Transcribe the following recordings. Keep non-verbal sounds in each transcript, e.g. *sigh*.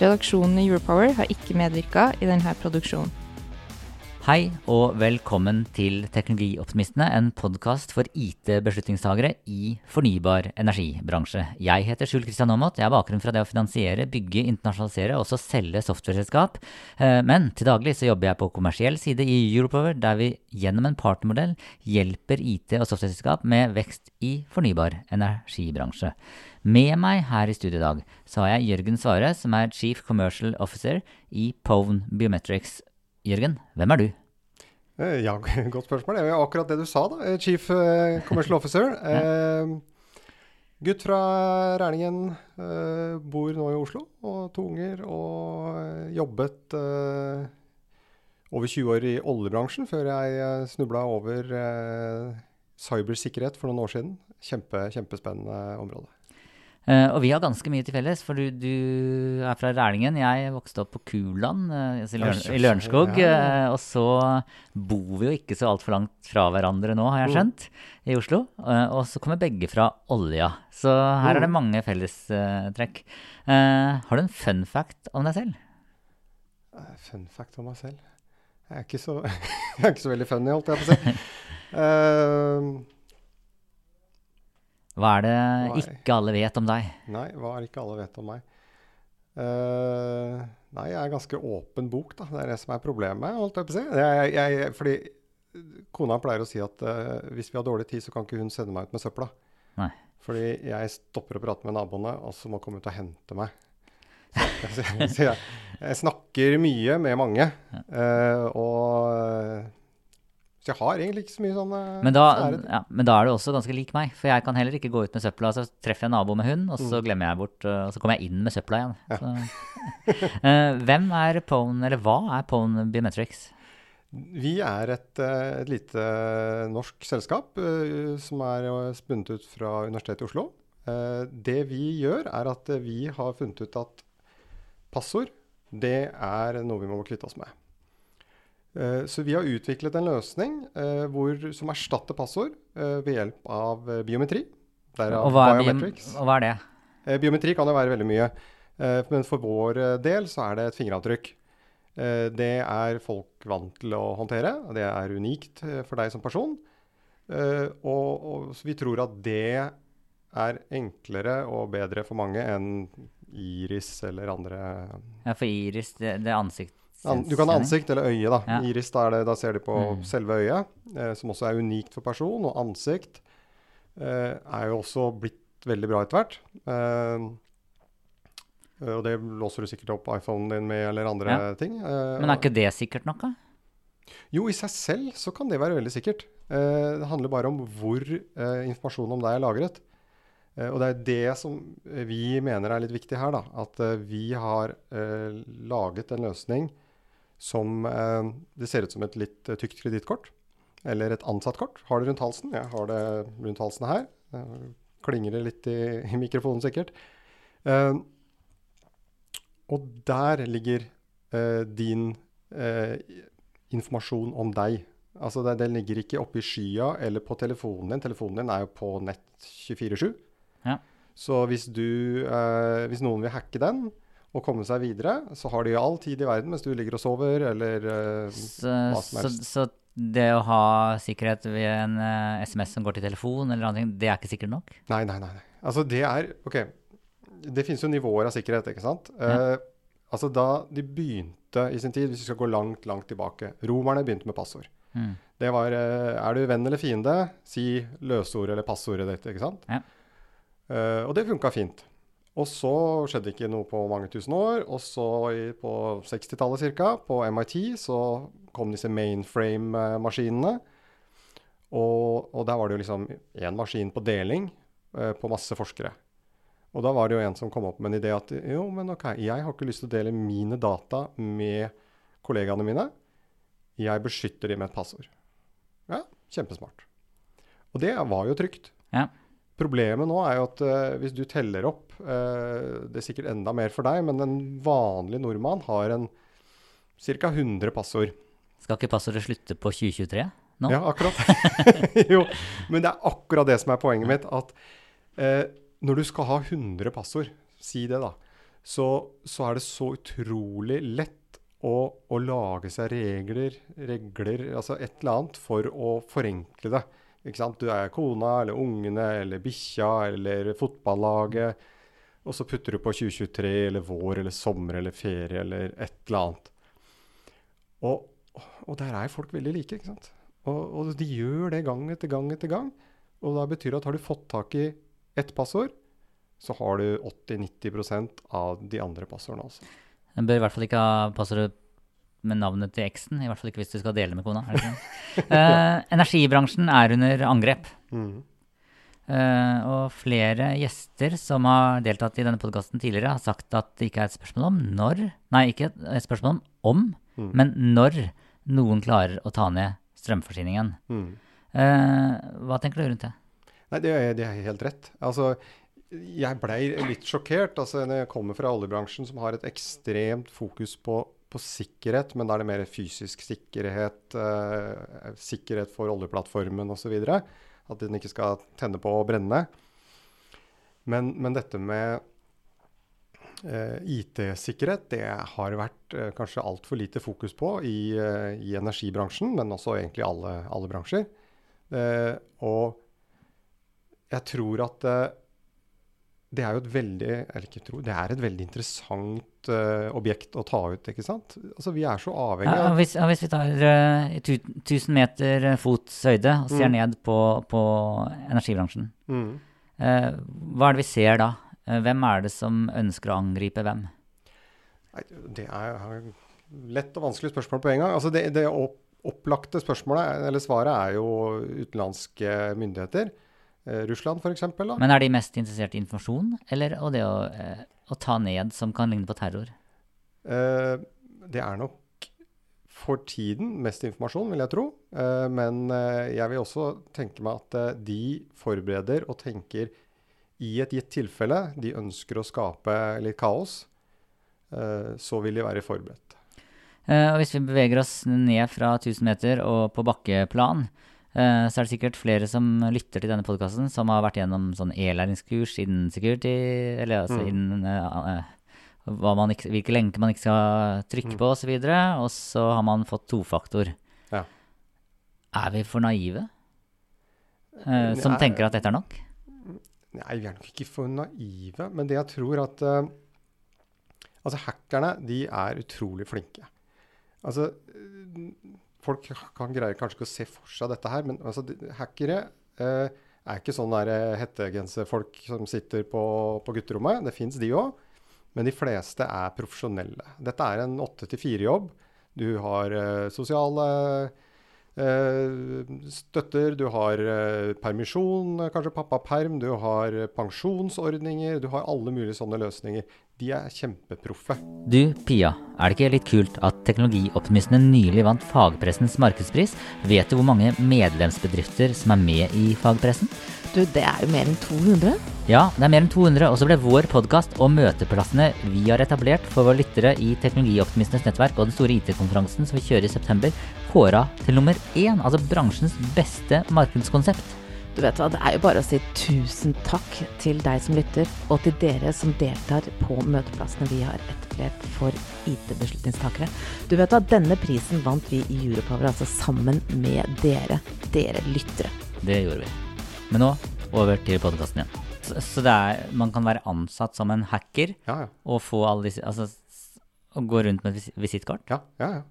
Redaksjonen i Europower har ikke medvirka i denne produksjonen. Hei og velkommen til Teknologioptimistene, en podkast for IT-beslutningstagere i fornybar energibransje. Jeg heter Skjul Kristian Aamodt. Jeg har bakgrunn fra det å finansiere, bygge, internasjonalisere og også selge softwareselskap. Eh, Men til daglig så jobber jeg på kommersiell side i Europower, der vi gjennom en partnermodell hjelper IT- og softwareselskap med vekst i fornybar energibransje. Med meg her i studio i dag så har jeg Jørgen Svare, som er Chief Commercial Officer i Povn Biometrics. Jørgen, hvem er du? Eh, Ja, *laughs* godt spørsmål. Det er jo akkurat det du sa, da. Eh, Chief eh, Commercial Officer. *laughs* Eh, gutt fra Rælingen. eh, bor nå i Oslo. Og to unger. Og jobbet eh, over 20 år i oljebransjen før jeg snubla over cybersikkerhet for noen år siden. Kjempe, kjempespennende område. Eh, og vi har ganske mye til felles, for du, du er fra Rælingen. Jeg vokste opp på Kuland altså i, Løren, i Lørenskog. ja. eh, og så bor vi jo ikke så altfor langt fra hverandre nå, har jeg Mm. skjønt, i Oslo. Og så kommer begge fra olja. Så her er det Mm. mange fellestrekk. Uh, har du en fun fact om deg selv? Fun fact om meg selv. Jeg er ikke så, *laughs* jeg er ikke så veldig funny, holdt jeg på å si. *laughs* Eh, Hva er det Nei. ikke alle vet om deg? Nei, hva er ikke alle vet om meg? Uh, nei, jeg er ganske åpen bok, da. Det er det som er problemet, holdt jeg på å si. Jeg, jeg, fordi kona pleier å si at uh, hvis vi har dårlig tid, så kan ikke hun sende meg ut med søpla. Nei. Fordi jeg stopper å prate med naboene, og så må komme ut og hente meg. Så, *laughs* så jeg, jeg snakker mye med mange, Uh, og Så jeg har egentlig ikke så mye sånn eh, Men da, ja, men da er du også ganske lik meg, for jeg kan heller ikke gå ut med søpla. Så treffer jeg en nabo med hund, og så Mm. glemmer jeg bort, uh, og så kommer jeg inn med søpla igjen. Så. *laughs* Eh, hvem er Pone, eller hva er Pone Biometrics? Vi er et, eh, et lite norsk selskap eh, som er eh, spunnet ut fra Universitetet i Oslo. Eh, Det vi gjør, er at eh, vi har funnet ut at passord, det er noe vi må kvitte oss med. Eh, Så vi har utviklet en løsning eh, hvor, som erstatter passord eh, ved hjelp av biometri. Derav Og hva, er biometrics. og hva er det? Eh, Biometri kan jo være veldig mye, eh, men for vår del så er det et fingeravtrykk. Eh, Det er folk vant til å håndtere, og det er unikt for deg som person. Eh, Og, og vi tror at det er enklere og bedre for mange enn iris eller andre Ja, for iris, det, det ansikt... An, du kan ha ansikt eller øye, da. Ja. Iris, da, det, da ser de på Mm. selve øyet, eh, som også er unikt for person. Og ansikt eh, er jo også blitt veldig bra etter hvert. Eh, og det låser du sikkert opp iPhonen din med, eller andre Ja. ting. Eh, Men er ikke det sikkert noe? Jo, i seg selv så kan det være veldig sikkert. Eh, det handler bare om hvor eh, informasjonen om deg er lagret. Eh, og det er det som vi mener er litt viktig her. da, At vi har eh, laget en løsning som eh, Det ser ut som et litt eh, tykt kredittkort. Eller et ansattkort. Har det rundt halsen. Jeg har det rundt halsen her. Eh, klinger det litt i, *laughs* i mikrofonen sikkert. Eh, og der ligger eh, din eh, informasjon om deg. Altså det, Den ligger ikke oppe i skya eller på telefonen din. Telefonen din er jo på nett 24-7. Ja. Så hvis, du, eh, hvis noen vil hacke den og komme seg videre, så har de all tid i verden mens du ligger og sover eller uh, Så, hva som helst. så det å ha sikkerhet ved en uh, SMS som går til telefon, eller andre ting, det er ikke sikkert nok? Nei, nei, nei. nei. Altså det er OK. Det finnes jo nivåer av sikkerhet, ikke sant? Ja. Uh, altså da de begynte i sin tid, hvis vi skal gå langt, langt tilbake Romerne begynte med passord. Mm. Det var eh, Er du venn eller fiende? Si løseordet eller passordet ditt, ikke sant? Ja. Eh, og det funka fint. Og så skjedde ikke noe på mange tusen år. Og så på 60-tallet ca., på MIT, så kom disse mainframe-maskinene. Og, og der var det jo liksom én maskin på deling eh, på masse forskere. Og da var det jo en som kom opp med en idé at jo, men ok, jeg har ikke lyst til å dele mine data med kollegaene mine. Jeg beskytter dem med et passord. Ja, kjempesmart. Og det var jo trygt. Ja. Problemet nå er jo at uh, hvis du teller opp uh, Det er sikkert enda mer for deg, men en vanlig nordmann har en ca. 100 passord. Skal ikke passordet slutte på 2023 nå? Ja, akkurat. *laughs* jo, men det er akkurat det som er poenget mitt. At uh, når du skal ha 100 passord, si det da, så, så er det så utrolig lett å, å lage seg regler, regler, altså et eller annet, for å forenkle det. Du er kona, eller ungene, eller bikkja, eller fotballaget. Og så putter du på 2023, eller vår, eller sommer, eller ferie, eller et eller annet. Og, og der er folk veldig like, ikke sant? Og, og de gjør det gang etter gang etter gang. Og da betyr det at har du fått tak i ett passord, så har du 80-90% av de andre passordene også. En bør i hvert fall ikke ha passordet med navnet til eksen, i hvert fall ikke hvis du skal dele med kona. *laughs* Eh, energibransjen er under angrep. Mm. Uh, og flere gjester som har deltatt i denne podkasten tidligere, har sagt at det ikke er et spørsmål om når Nei, ikke et, et spørsmål om om, Mm. men når noen klarer å ta ned strømforsyningen. Mm. Uh, hva tenker du rundt det? Nei, det er, det er helt rett. Altså, jeg blei litt sjokkert altså, når jeg kommer fra oljebransjen, som har et ekstremt fokus på, på sikkerhet, men da er det mer fysisk sikkerhet, eh, sikkerhet for oljeplattformen osv. At den ikke skal tenne på og brenne. Men, men dette med eh, IT-sikkerhet, det har vært eh, kanskje altfor lite fokus på i, eh, i energibransjen, men også egentlig alle, alle bransjer. Eh, og jeg tror at eh, det er jo et veldig eller ikke tro, det er et veldig interessant uh, objekt å ta ut, ikke sant? Altså, vi er så avhengig Ja, av hvis, ja, hvis vi tar uh, 1000 meter eh, fots høyde og ser Mm. ned på, på energibransjen, mm. uh, hva er det vi ser da? Eh, hvem er det som ønsker å angripe hvem? Nei, Det er lett og vanskelig spørsmål på en gang. Altså det, det opp, opplagte spørsmålet, eller svaret, er jo utenlandske myndigheter. Eh, Russland f.eks. Men er de mest interessert i informasjon, eller og det å, eh, å ta ned som kan ligne på terror? Eh, det er nok for tiden mest informasjon, vil jeg tro. Eh, men jeg vil også tenke meg at de forbereder og tenker i et gitt tilfelle de ønsker å skape litt kaos, eh, så vil de være forberedt. Eh, og hvis vi beveger oss ned fra 1000 meter og på bakkeplan, så er det sikkert flere som lytter til denne podkasten, som har vært gjennom sånn e-læringskurs innen security, eller altså Mm. innen eh, eh, man ikke, hvilke lenker man ikke skal trykke på osv., og, og så har man fått tofaktor. Ja. Er vi for naive? Uh, som Nei. tenker at dette er nok? Nei, vi er nok ikke for naive, men det jeg tror at uh, Altså, hackerne, de er utrolig flinke. Altså, eh, folk kan greie kanskje ikke å se for seg dette her, men altså, hackere eh, er ikke sånne eh, hettegenserfolk som sitter på, på gutterommet. Det fins de òg, men de fleste er profesjonelle. Dette er en åtte til fire-jobb. Du har eh, sosiale støtter, du har eh, permisjon, eh, kanskje pappaperm, du har eh, pensjonsordninger, du har alle mulige sånne løsninger. de er kjempeproffe. Du, Pia, er det ikke litt kult at teknologioptimistene nylig vant fagpressens markedspris? Vet du hvor mange medlemsbedrifter som er med i fagpressen? Du, det er jo mer enn 200. Ja, det er mer enn 200, og så ble vår podkast og møteplassene vi har etablert for våre lyttere i Teknologioptimistenes nettverk og den store IT-konferansen som vi kjører i september, kåra til nummer én, altså bransjens beste markedskonsept. Du vet hva, Det er jo bare å si tusen takk til deg som lytter, og til dere som deltar på møteplassene vi har etablert for IT-beslutningstakere. Du vet hva, Denne prisen vant vi i Europower, altså sammen med dere, dere lyttere. Det gjorde vi. Men nå over til podkasten igjen. Så, så det er, man kan være ansatt som en hacker Ja, ja. og få alle disse Altså gå rundt med et visi- visittkort? Ja, ja, ja.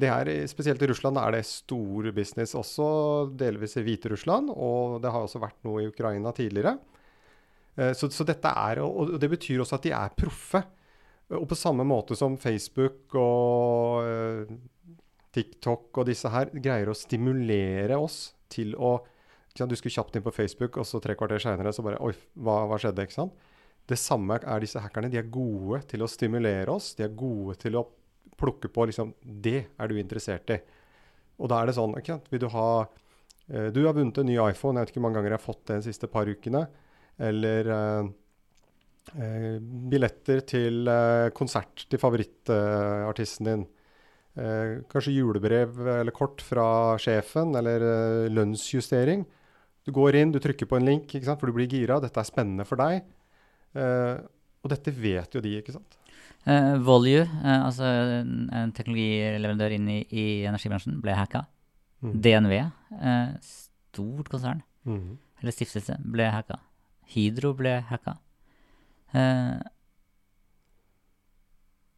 Det er, spesielt i Russland er det stor business, også delvis i Hviterussland. Og det har også vært noe i Ukraina tidligere. Eh, Så, så dette er, og det betyr også at de er proffe. Og på samme måte som Facebook og eh, TikTok og disse her greier å stimulere oss til å Du skulle kjapt inn på Facebook, og så tre kvarter seinere så bare Oi, hva, hva skjedde? ikke sant? Det samme er disse hackerne. De er gode til å stimulere oss. De er gode til å plukke på liksom Det er du interessert i. Og da er det sånn ikke sant? Vil du ha eh, Du har vunnet en ny iPhone. Jeg vet ikke hvor mange ganger jeg har fått det de siste par ukene. Eller eh, eh, billetter til eh, konsert til favorittartisten din. Eh, kanskje julebrev eller kort fra sjefen, eller eh, lønnsjustering. Du går inn, du trykker på en link, ikke sant? for du blir gira. Dette er spennende for deg. Og dette vet jo de, ikke sant. Uh, Volue, uh, altså en, en teknologileverandør inn i, i energibransjen, ble hacka. Mm. DNV, uh, stort konsern, mm. eller stiftelse, ble hacka. Hydro ble hacka. Uh,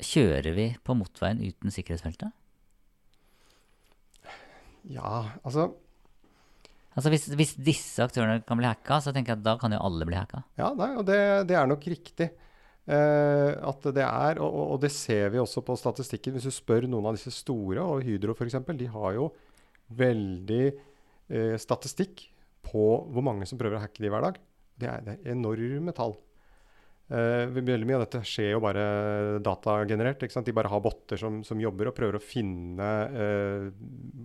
kjører vi på motorveien uten sikkerhetsfeltet? Ja, altså Altså hvis, hvis disse aktørene kan bli hacka, så tenker jeg at da kan jo alle bli hacka. Ja, nei, og det, det er nok riktig. Eh, at det er, og, og- det ser vi også på statistikken. Hvis du spør noen av disse store, og Hydro f.eks., de har jo veldig eh, statistikk på hvor mange som prøver å hacke de hver dag. Det er, det er enorme tall. Eh, veldig mye av dette skjer jo bare datagenerert. De bare har botter som, som jobber og prøver å finne eh,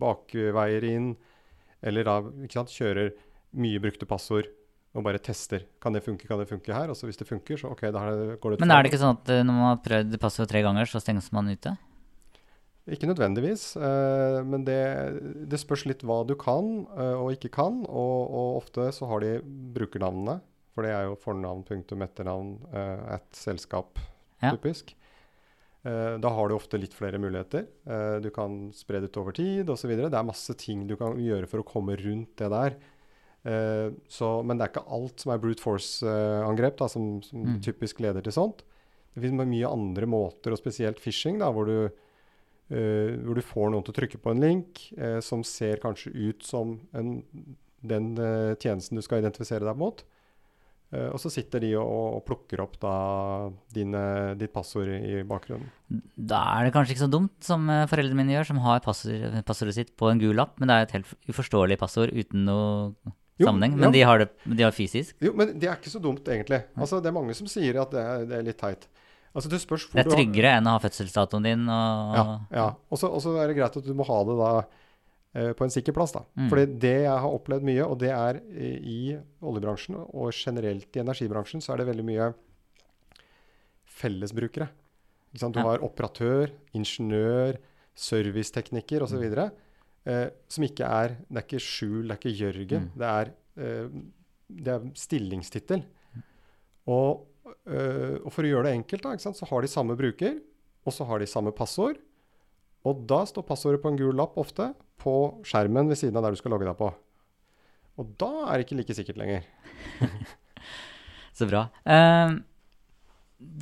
bakveier inn. Eller da kjører mye brukte passord og bare tester. Kan det funke, kan det funke her? Og så hvis det funker, så ok, da går det ut Men er det ikke sånn at eh, når man har prøvd passord tre ganger, så stenges man ute? Ikke nødvendigvis, uh, men det, det spørs litt hva du kan uh, og ikke kan. Og, og ofte så har de brukernavnene, for det er jo fornavn, punktum, etternavn, uh, at selskap, Ja. typisk. Da har du ofte litt flere muligheter. Du kan spre det ut over tid osv. Det er masse ting du kan gjøre for å komme rundt det der. Eh, så, men det er ikke alt som er brute force-angrep som, som Mm. typisk leder til sånt. Det finnes mye andre måter, og spesielt phishing, da, hvor du uh, hvor du får noen til å trykke på en link uh, som ser kanskje ut som en, den uh, tjenesten du skal identifisere deg mot. Og så sitter de og, og plukker opp da dine, ditt passord i, bakgrunnen. Da er det kanskje ikke så dumt som foreldrene mine gjør, som har passord, passordet sitt på en gul lapp, men det er et helt uforståelig passord uten noe Jo, sammenheng. ja. Men de har det de har fysisk. Jo, men det er ikke så dumt, egentlig. Altså, det er mange som sier at det er, det er litt teit. Altså, det Det er tryggere enn å ha fødselsdatoen din og Ja. ja. Og så er det greit at du må ha det da eh, på en sikker plass. da. Mm. Fordi det jeg har opplevd mye, og det er i, oljebransjen og generelt i energibransjen, så er det veldig mye fellesbrukere. Du Ja. har operatør, ingeniør, servicetekniker osv. Eh, som ikke er Det er ikke Skjul, det er ikke Jørgen. Mm. Det er, eh, det er stillingstittel. Og, eh, og for å gjøre det enkelt, da, så har de samme bruker, og så har de samme passord. Og da står passordet på en gul lapp ofte på skjermen ved siden av der du skal logge deg på. Og da er det ikke like sikkert lenger. *laughs* Så bra. Eh,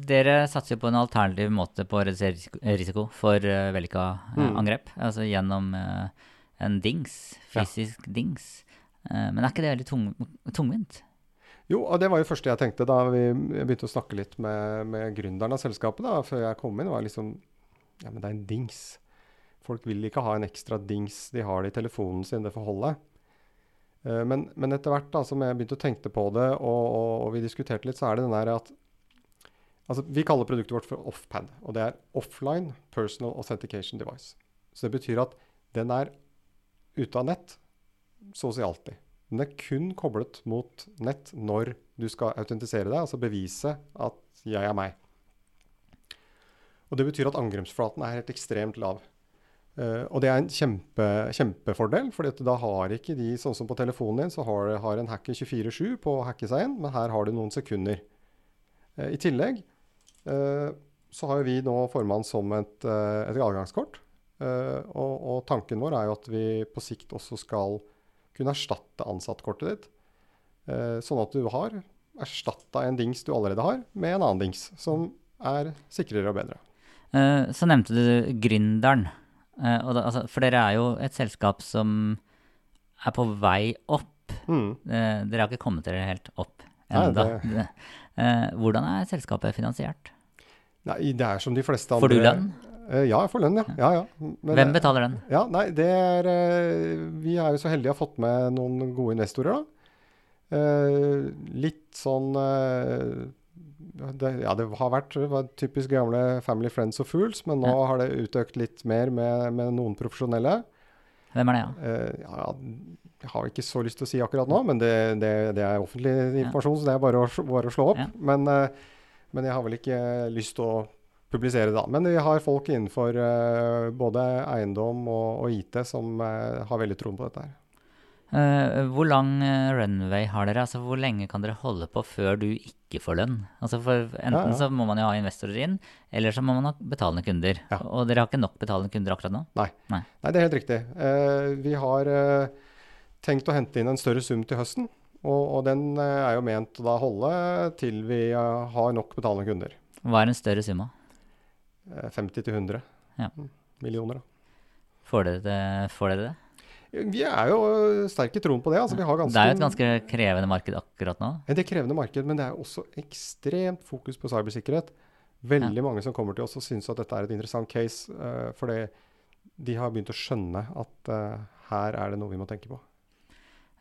dere satser jo på en alternativ måte på å redusere risiko- for uh, vellykka eh, Mm. angrep. Altså gjennom eh, en dings, Ja. fysisk dings. Eh, men er ikke det veldig tung, tungvint? Jo, og det var jo det første jeg tenkte da vi begynte å snakke litt med, med gründeren av selskapet da, før jeg kom inn. var liksom, ja, men det er en dings. Folk vil ikke ha en ekstra dings. De har det i telefonen sin, det får holde. Eh, men, men etter hvert da, som jeg begynte å tenke på det, og, og, og vi diskuterte litt, så er det den der at Altså, vi kaller produktet vårt for Offpad, og det er Offline Personal Authentication Device. Så det betyr at den er ute av nett så å si alltid. Den er kun koblet mot nett når du skal autentisere deg, altså bevise at jeg er meg. Og Det betyr at angrepsflaten er helt ekstremt lav. Uh, og det er en kjempe, kjempefordel, for da har ikke de, sånn som på telefonen din, så har, har en hacker 24-7 på å hacke seg inn, men her har du noen sekunder. Uh, I tillegg uh, så har vi nå formann som et, et adgangskort. Og, og, tanken vår er jo at vi på sikt også skal kunne erstatte ansattkortet ditt. sånn at du har erstatta en dings du allerede har, med en annen dings som er sikrere og bedre. så nevnte du Gründeren. Uh, da, altså, for dere er jo et selskap som er på vei opp. Mm. Uh, dere har ikke kommet dere helt opp ennå. Uh, *laughs* hvordan er selskapet finansiert? Nei, det er som de fleste andre Får du lønn? Ja, jeg får lønn, ja. ja, ja. Men, Hvem betaler den? Ja, nei, det er Vi er jo så heldige å ha fått med noen gode investorer, da. litt sånn det, ja, det har vært det typisk gamle Family Friends og Fools, men nå ja. har det utøkt litt mer med, med noen profesjonelle. Hvem er det, ja? Ja? Jeg har ikke så lyst til å si akkurat nå, men det, det, det er offentlig informasjon, så det er bare å, bare å slå opp. Men, men, jeg har vel ikke lyst til å publisere da. Men vi har folk innenfor uh, både eiendom og, og IT som har veldig troen på dette her. Uh, hvor lang uh, runway har dere? Altså, hvor lenge kan dere holde på før du ikke får lønn? Altså, for enten ja, ja. så må man jo ha investorer inn, eller så må man ha betalende kunder. Ja. Og dere har ikke nok betalende kunder akkurat nå? Nei, Nei. Nei det er helt riktig. Uh, vi har tenkt å hente inn en større sum til høsten. Og, og den er jo ment å da holde til vi har nok betalende kunder. Hva er en større sum, da? 50 100 millioner. Da. Får dere det? Får dere det? Vi er jo sterke i troen på det. Altså, det er jo et ganske krevende marked akkurat nå? Det er krevende marked, men det er også ekstremt fokus på cybersikkerhet. Veldig ja. mange som kommer til oss og syns at dette er et interessant case. Uh, fordi de har begynt å skjønne at uh, her er det noe vi må tenke på.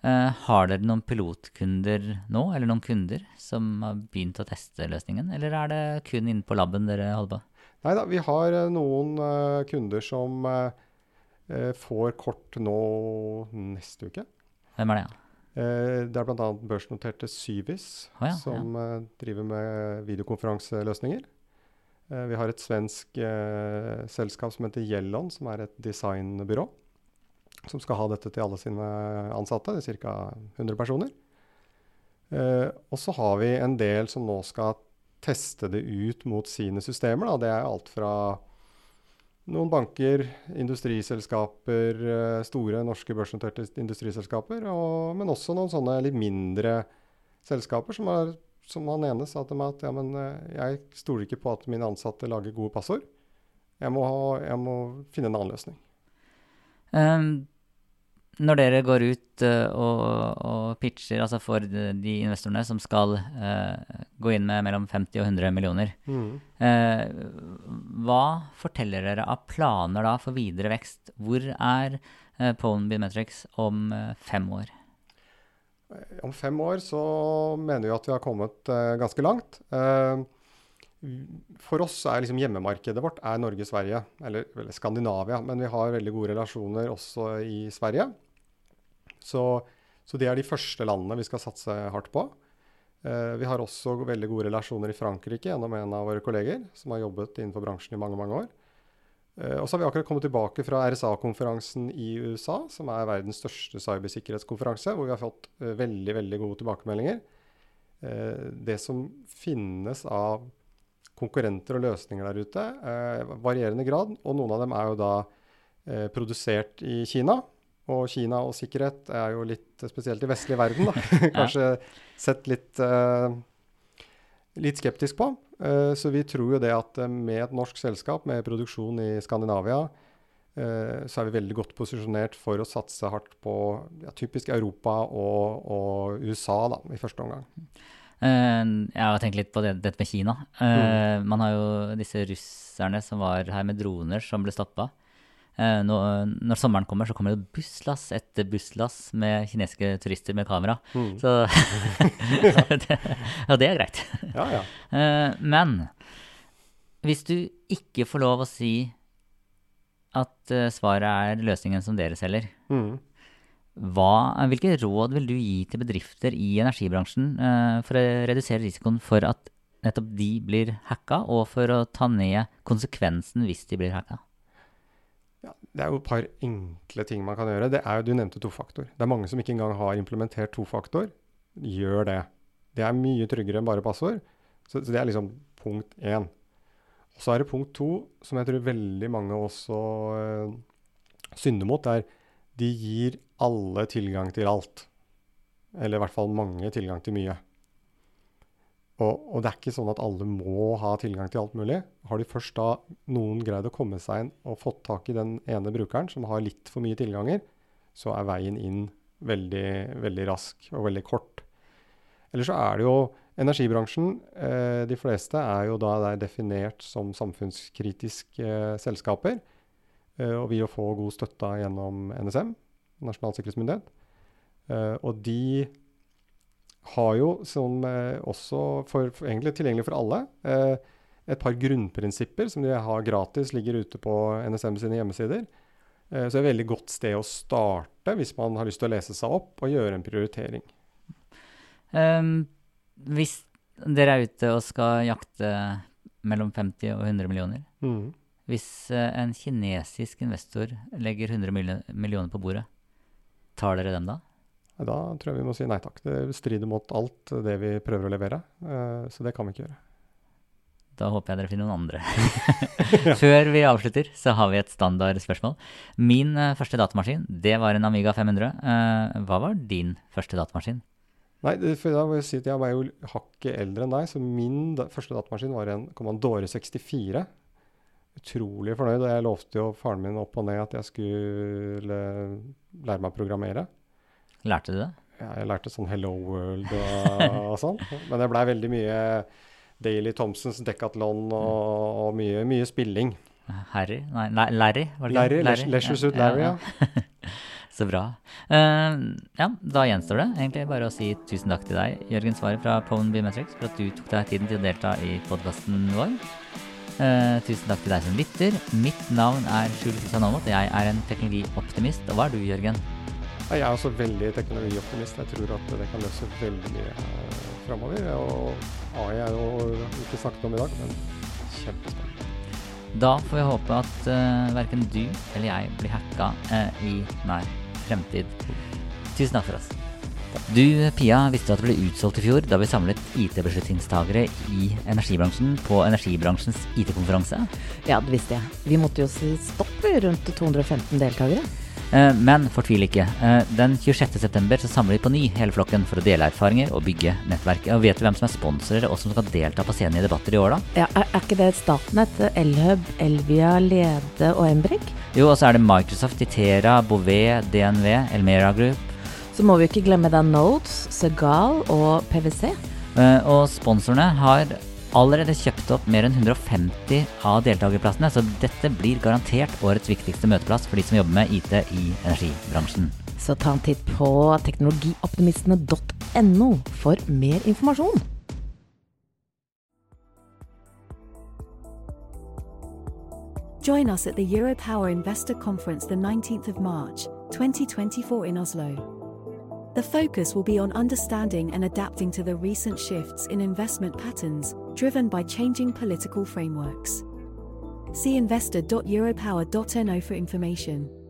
Uh, har dere noen pilotkunder nå, eller noen kunder som har begynt å teste løsningen? Eller er det kun inne på laben dere holder på? Nei da, vi har noen kunder som uh, får kort nå neste uke. Hvem er det? Ja? Uh, det er bl.a. børsnoterte Syvis, oh, ja, som ja. Eh, driver med videokonferanseløsninger. Vi har et svensk eh, selskap som heter Yellon, som er et designbyrå. Som skal ha dette til alle sine ansatte. Det er ca. 100 personer. Uh, og så har vi en del som nå skal teste det ut mot sine systemer. Da. Det er alt fra noen banker, industriselskaper, eh, store norske børsnoterte industriselskaper, og, men også noen sånne litt mindre selskaper som, er, som han ene sa til meg at ja, men eh, jeg stoler ikke på at mine ansatte lager gode passord. Jeg må, ha, jeg må finne en annen løsning. Um, når dere går ut uh, og, og, pitcher altså for de, de investorene som skal uh, gå inn med mellom 50 og 100 millioner, mm. uh, hva forteller dere av planer da for videre vekst? Hvor er uh, Pone Biometrics om fem år? Om fem år så mener vi at vi har kommet ganske langt. For oss er liksom hjemmemarkedet vårt er Norge-Sverige, eller, eller, Skandinavia. Men vi har veldig gode relasjoner også i Sverige. Så, så, det er de første landene vi skal satse hardt på. Uh, vi har også veldig gode relasjoner i Frankrike gjennom en av våre kolleger som har jobbet innenfor bransjen i mange mange år. Uh, og så har vi akkurat kommet tilbake fra RSA-konferansen i USA, som er verdens største cybersikkerhetskonferanse, hvor vi har fått uh, veldig veldig gode tilbakemeldinger. det som finnes av konkurrenter og løsninger der ute, varierende grad, og noen av dem er jo da produsert i Kina. Og Kina og sikkerhet er jo litt spesielt i vestlig verden, da. *laughs* *laughs* Kanskje sett litt, uh, litt skeptisk på. Uh, så vi tror jo det at uh, med et norsk selskap med produksjon i Skandinavia, så er vi veldig godt posisjonert for å satse hardt på ja, typisk Europa og, og, USA da, i første omgang. jeg har tenkt litt på det, dette med Kina. Mm. Man har jo disse russerne som var her med droner, som ble stoppa. Eh, når, sommeren kommer, så kommer det busslass etter busslass med kinesiske turister med kamera. Mm. Så det, *laughs* *laughs* Ja, det er greit. Ja, ja. Eh, men hvis du ikke får lov å si at eh, svaret er løsningen som dere selger, Mm. hva, hvilke råd vil du gi til bedrifter i energibransjen for å redusere risikoen for at nettopp de blir hacka, og for å ta ned konsekvensen hvis de blir hacka? Det er jo et par enkle ting man kan gjøre. Det er jo, Du nevnte tofaktor. Det er mange som ikke engang har implementert tofaktor. Gjør det. Det er mye tryggere enn bare passord. Så, så det er liksom punkt én. Og så er det punkt to, som jeg tror veldig mange også øh, synder mot. Er de gir alle tilgang til alt. Eller i hvert fall mange tilgang til mye. Og, og det er ikke sånn at alle må ha tilgang til alt mulig. Har de først da noen greid å komme seg inn og fått tak i den ene brukeren som har litt for mye tilganger, så er veien inn veldig, veldig rask og veldig kort. Eller så er det jo energibransjen. Eh, de fleste er jo da der definert som samfunnskritiske eh, selskaper. Eh, og vil jo få god støtte gjennom NSM, Nasjonal sikkerhetsmyndighet. Eh, og de har jo, som eh, også for, for, egentlig tilgjengelig for alle, eh, et par grunnprinsipper som de har gratis, ligger ute på NSM sine hjemmesider. Eh, så det er et veldig godt sted å starte hvis man har lyst til å lese seg opp og gjøre en prioritering. Um, hvis dere er ute og skal jakte mellom 50 og 100 millioner, Mm. hvis en kinesisk investor legger 100 millioner på bordet, tar dere dem da? Da tror jeg vi må si nei takk. Det strider mot alt det vi prøver å levere. eh, så det kan vi ikke gjøre. Da håper jeg dere finner noen andre. *laughs* *laughs* Før vi avslutter, så har vi et standardspørsmål. Min eh, første datamaskin, det var en Amiga 500. Eh, hva var din første datamaskin? Nei, for da må jeg si at jeg var jo hakket eldre enn deg, så min da, første datamaskin var en Commandore 64. Utrolig fornøyd, og jeg lovte jo faren min opp og ned at jeg skulle lære meg å programmere. Lærte du det? Ja, jeg lærte sånn Hello World og, og sånn, *laughs* men det blei veldig mye Daily Thompsons Decathlon og, og mye, mye spilling. Harry? Nei, La- Larry? Var det Larry, Larry? Leisure- Suit Larry, ja. *laughs* Så bra. Uh, ja, da gjenstår det egentlig bare å si tusen takk til deg, Jørgen Svaret fra Pone Biometrics, for at du tok deg tiden til å delta i podkasten vår. Uh, tusen takk til deg som lytter. Mitt navn er Skjul Kristian Aamodt. Jeg er en teknologioptimist. Og hva er du, Jørgen? Jeg er også veldig teknologioptimist. Jeg tror at det kan løse veldig mye uh, framover. Og AI er jo ikke snakket om i dag, men kjempespennende. Da får vi håpe at uh, verken du eller jeg blir hacka uh, i nær fremtid. Tusen takk for oss. Du, Pia, visste at det ble utsolgt i fjor da vi samlet IT-beslutningstagere i energibransjen på energibransjens IT-konferanse? Ja, det visste jeg. Vi måtte jo si stopp rundt 215 deltakere. Eh, Men fortvil ikke. Eh, Den 26.9 så samler vi på ny hele flokken for å dele erfaringer og bygge nettverk. Og vet du hvem som er sponsorer og som skal delta på scenen i debatter i år, da? Ja, er, er ikke det Statnett, Elhub, Elvia, Lede og Embrik? Jo, og så er det Microsoft, Itera, Bouvet, DNV, Elmera Group. Så må vi ikke glemme da Nodes, Segal og PwC. Eh, Og sponsorene har allerede kjøpt opp mer enn 150 av deltakerplassene, så dette blir garantert årets viktigste møteplass for de som jobber med IT i energibransjen. Så ta en titt på teknologioptimistene.no for mer informasjon. Join us at the Europower Investor Conference the 19th of March, 2024 in Oslo. The focus will be on understanding and adapting to the recent shifts in investment patterns driven by changing political frameworks. See investor.europower.no for information.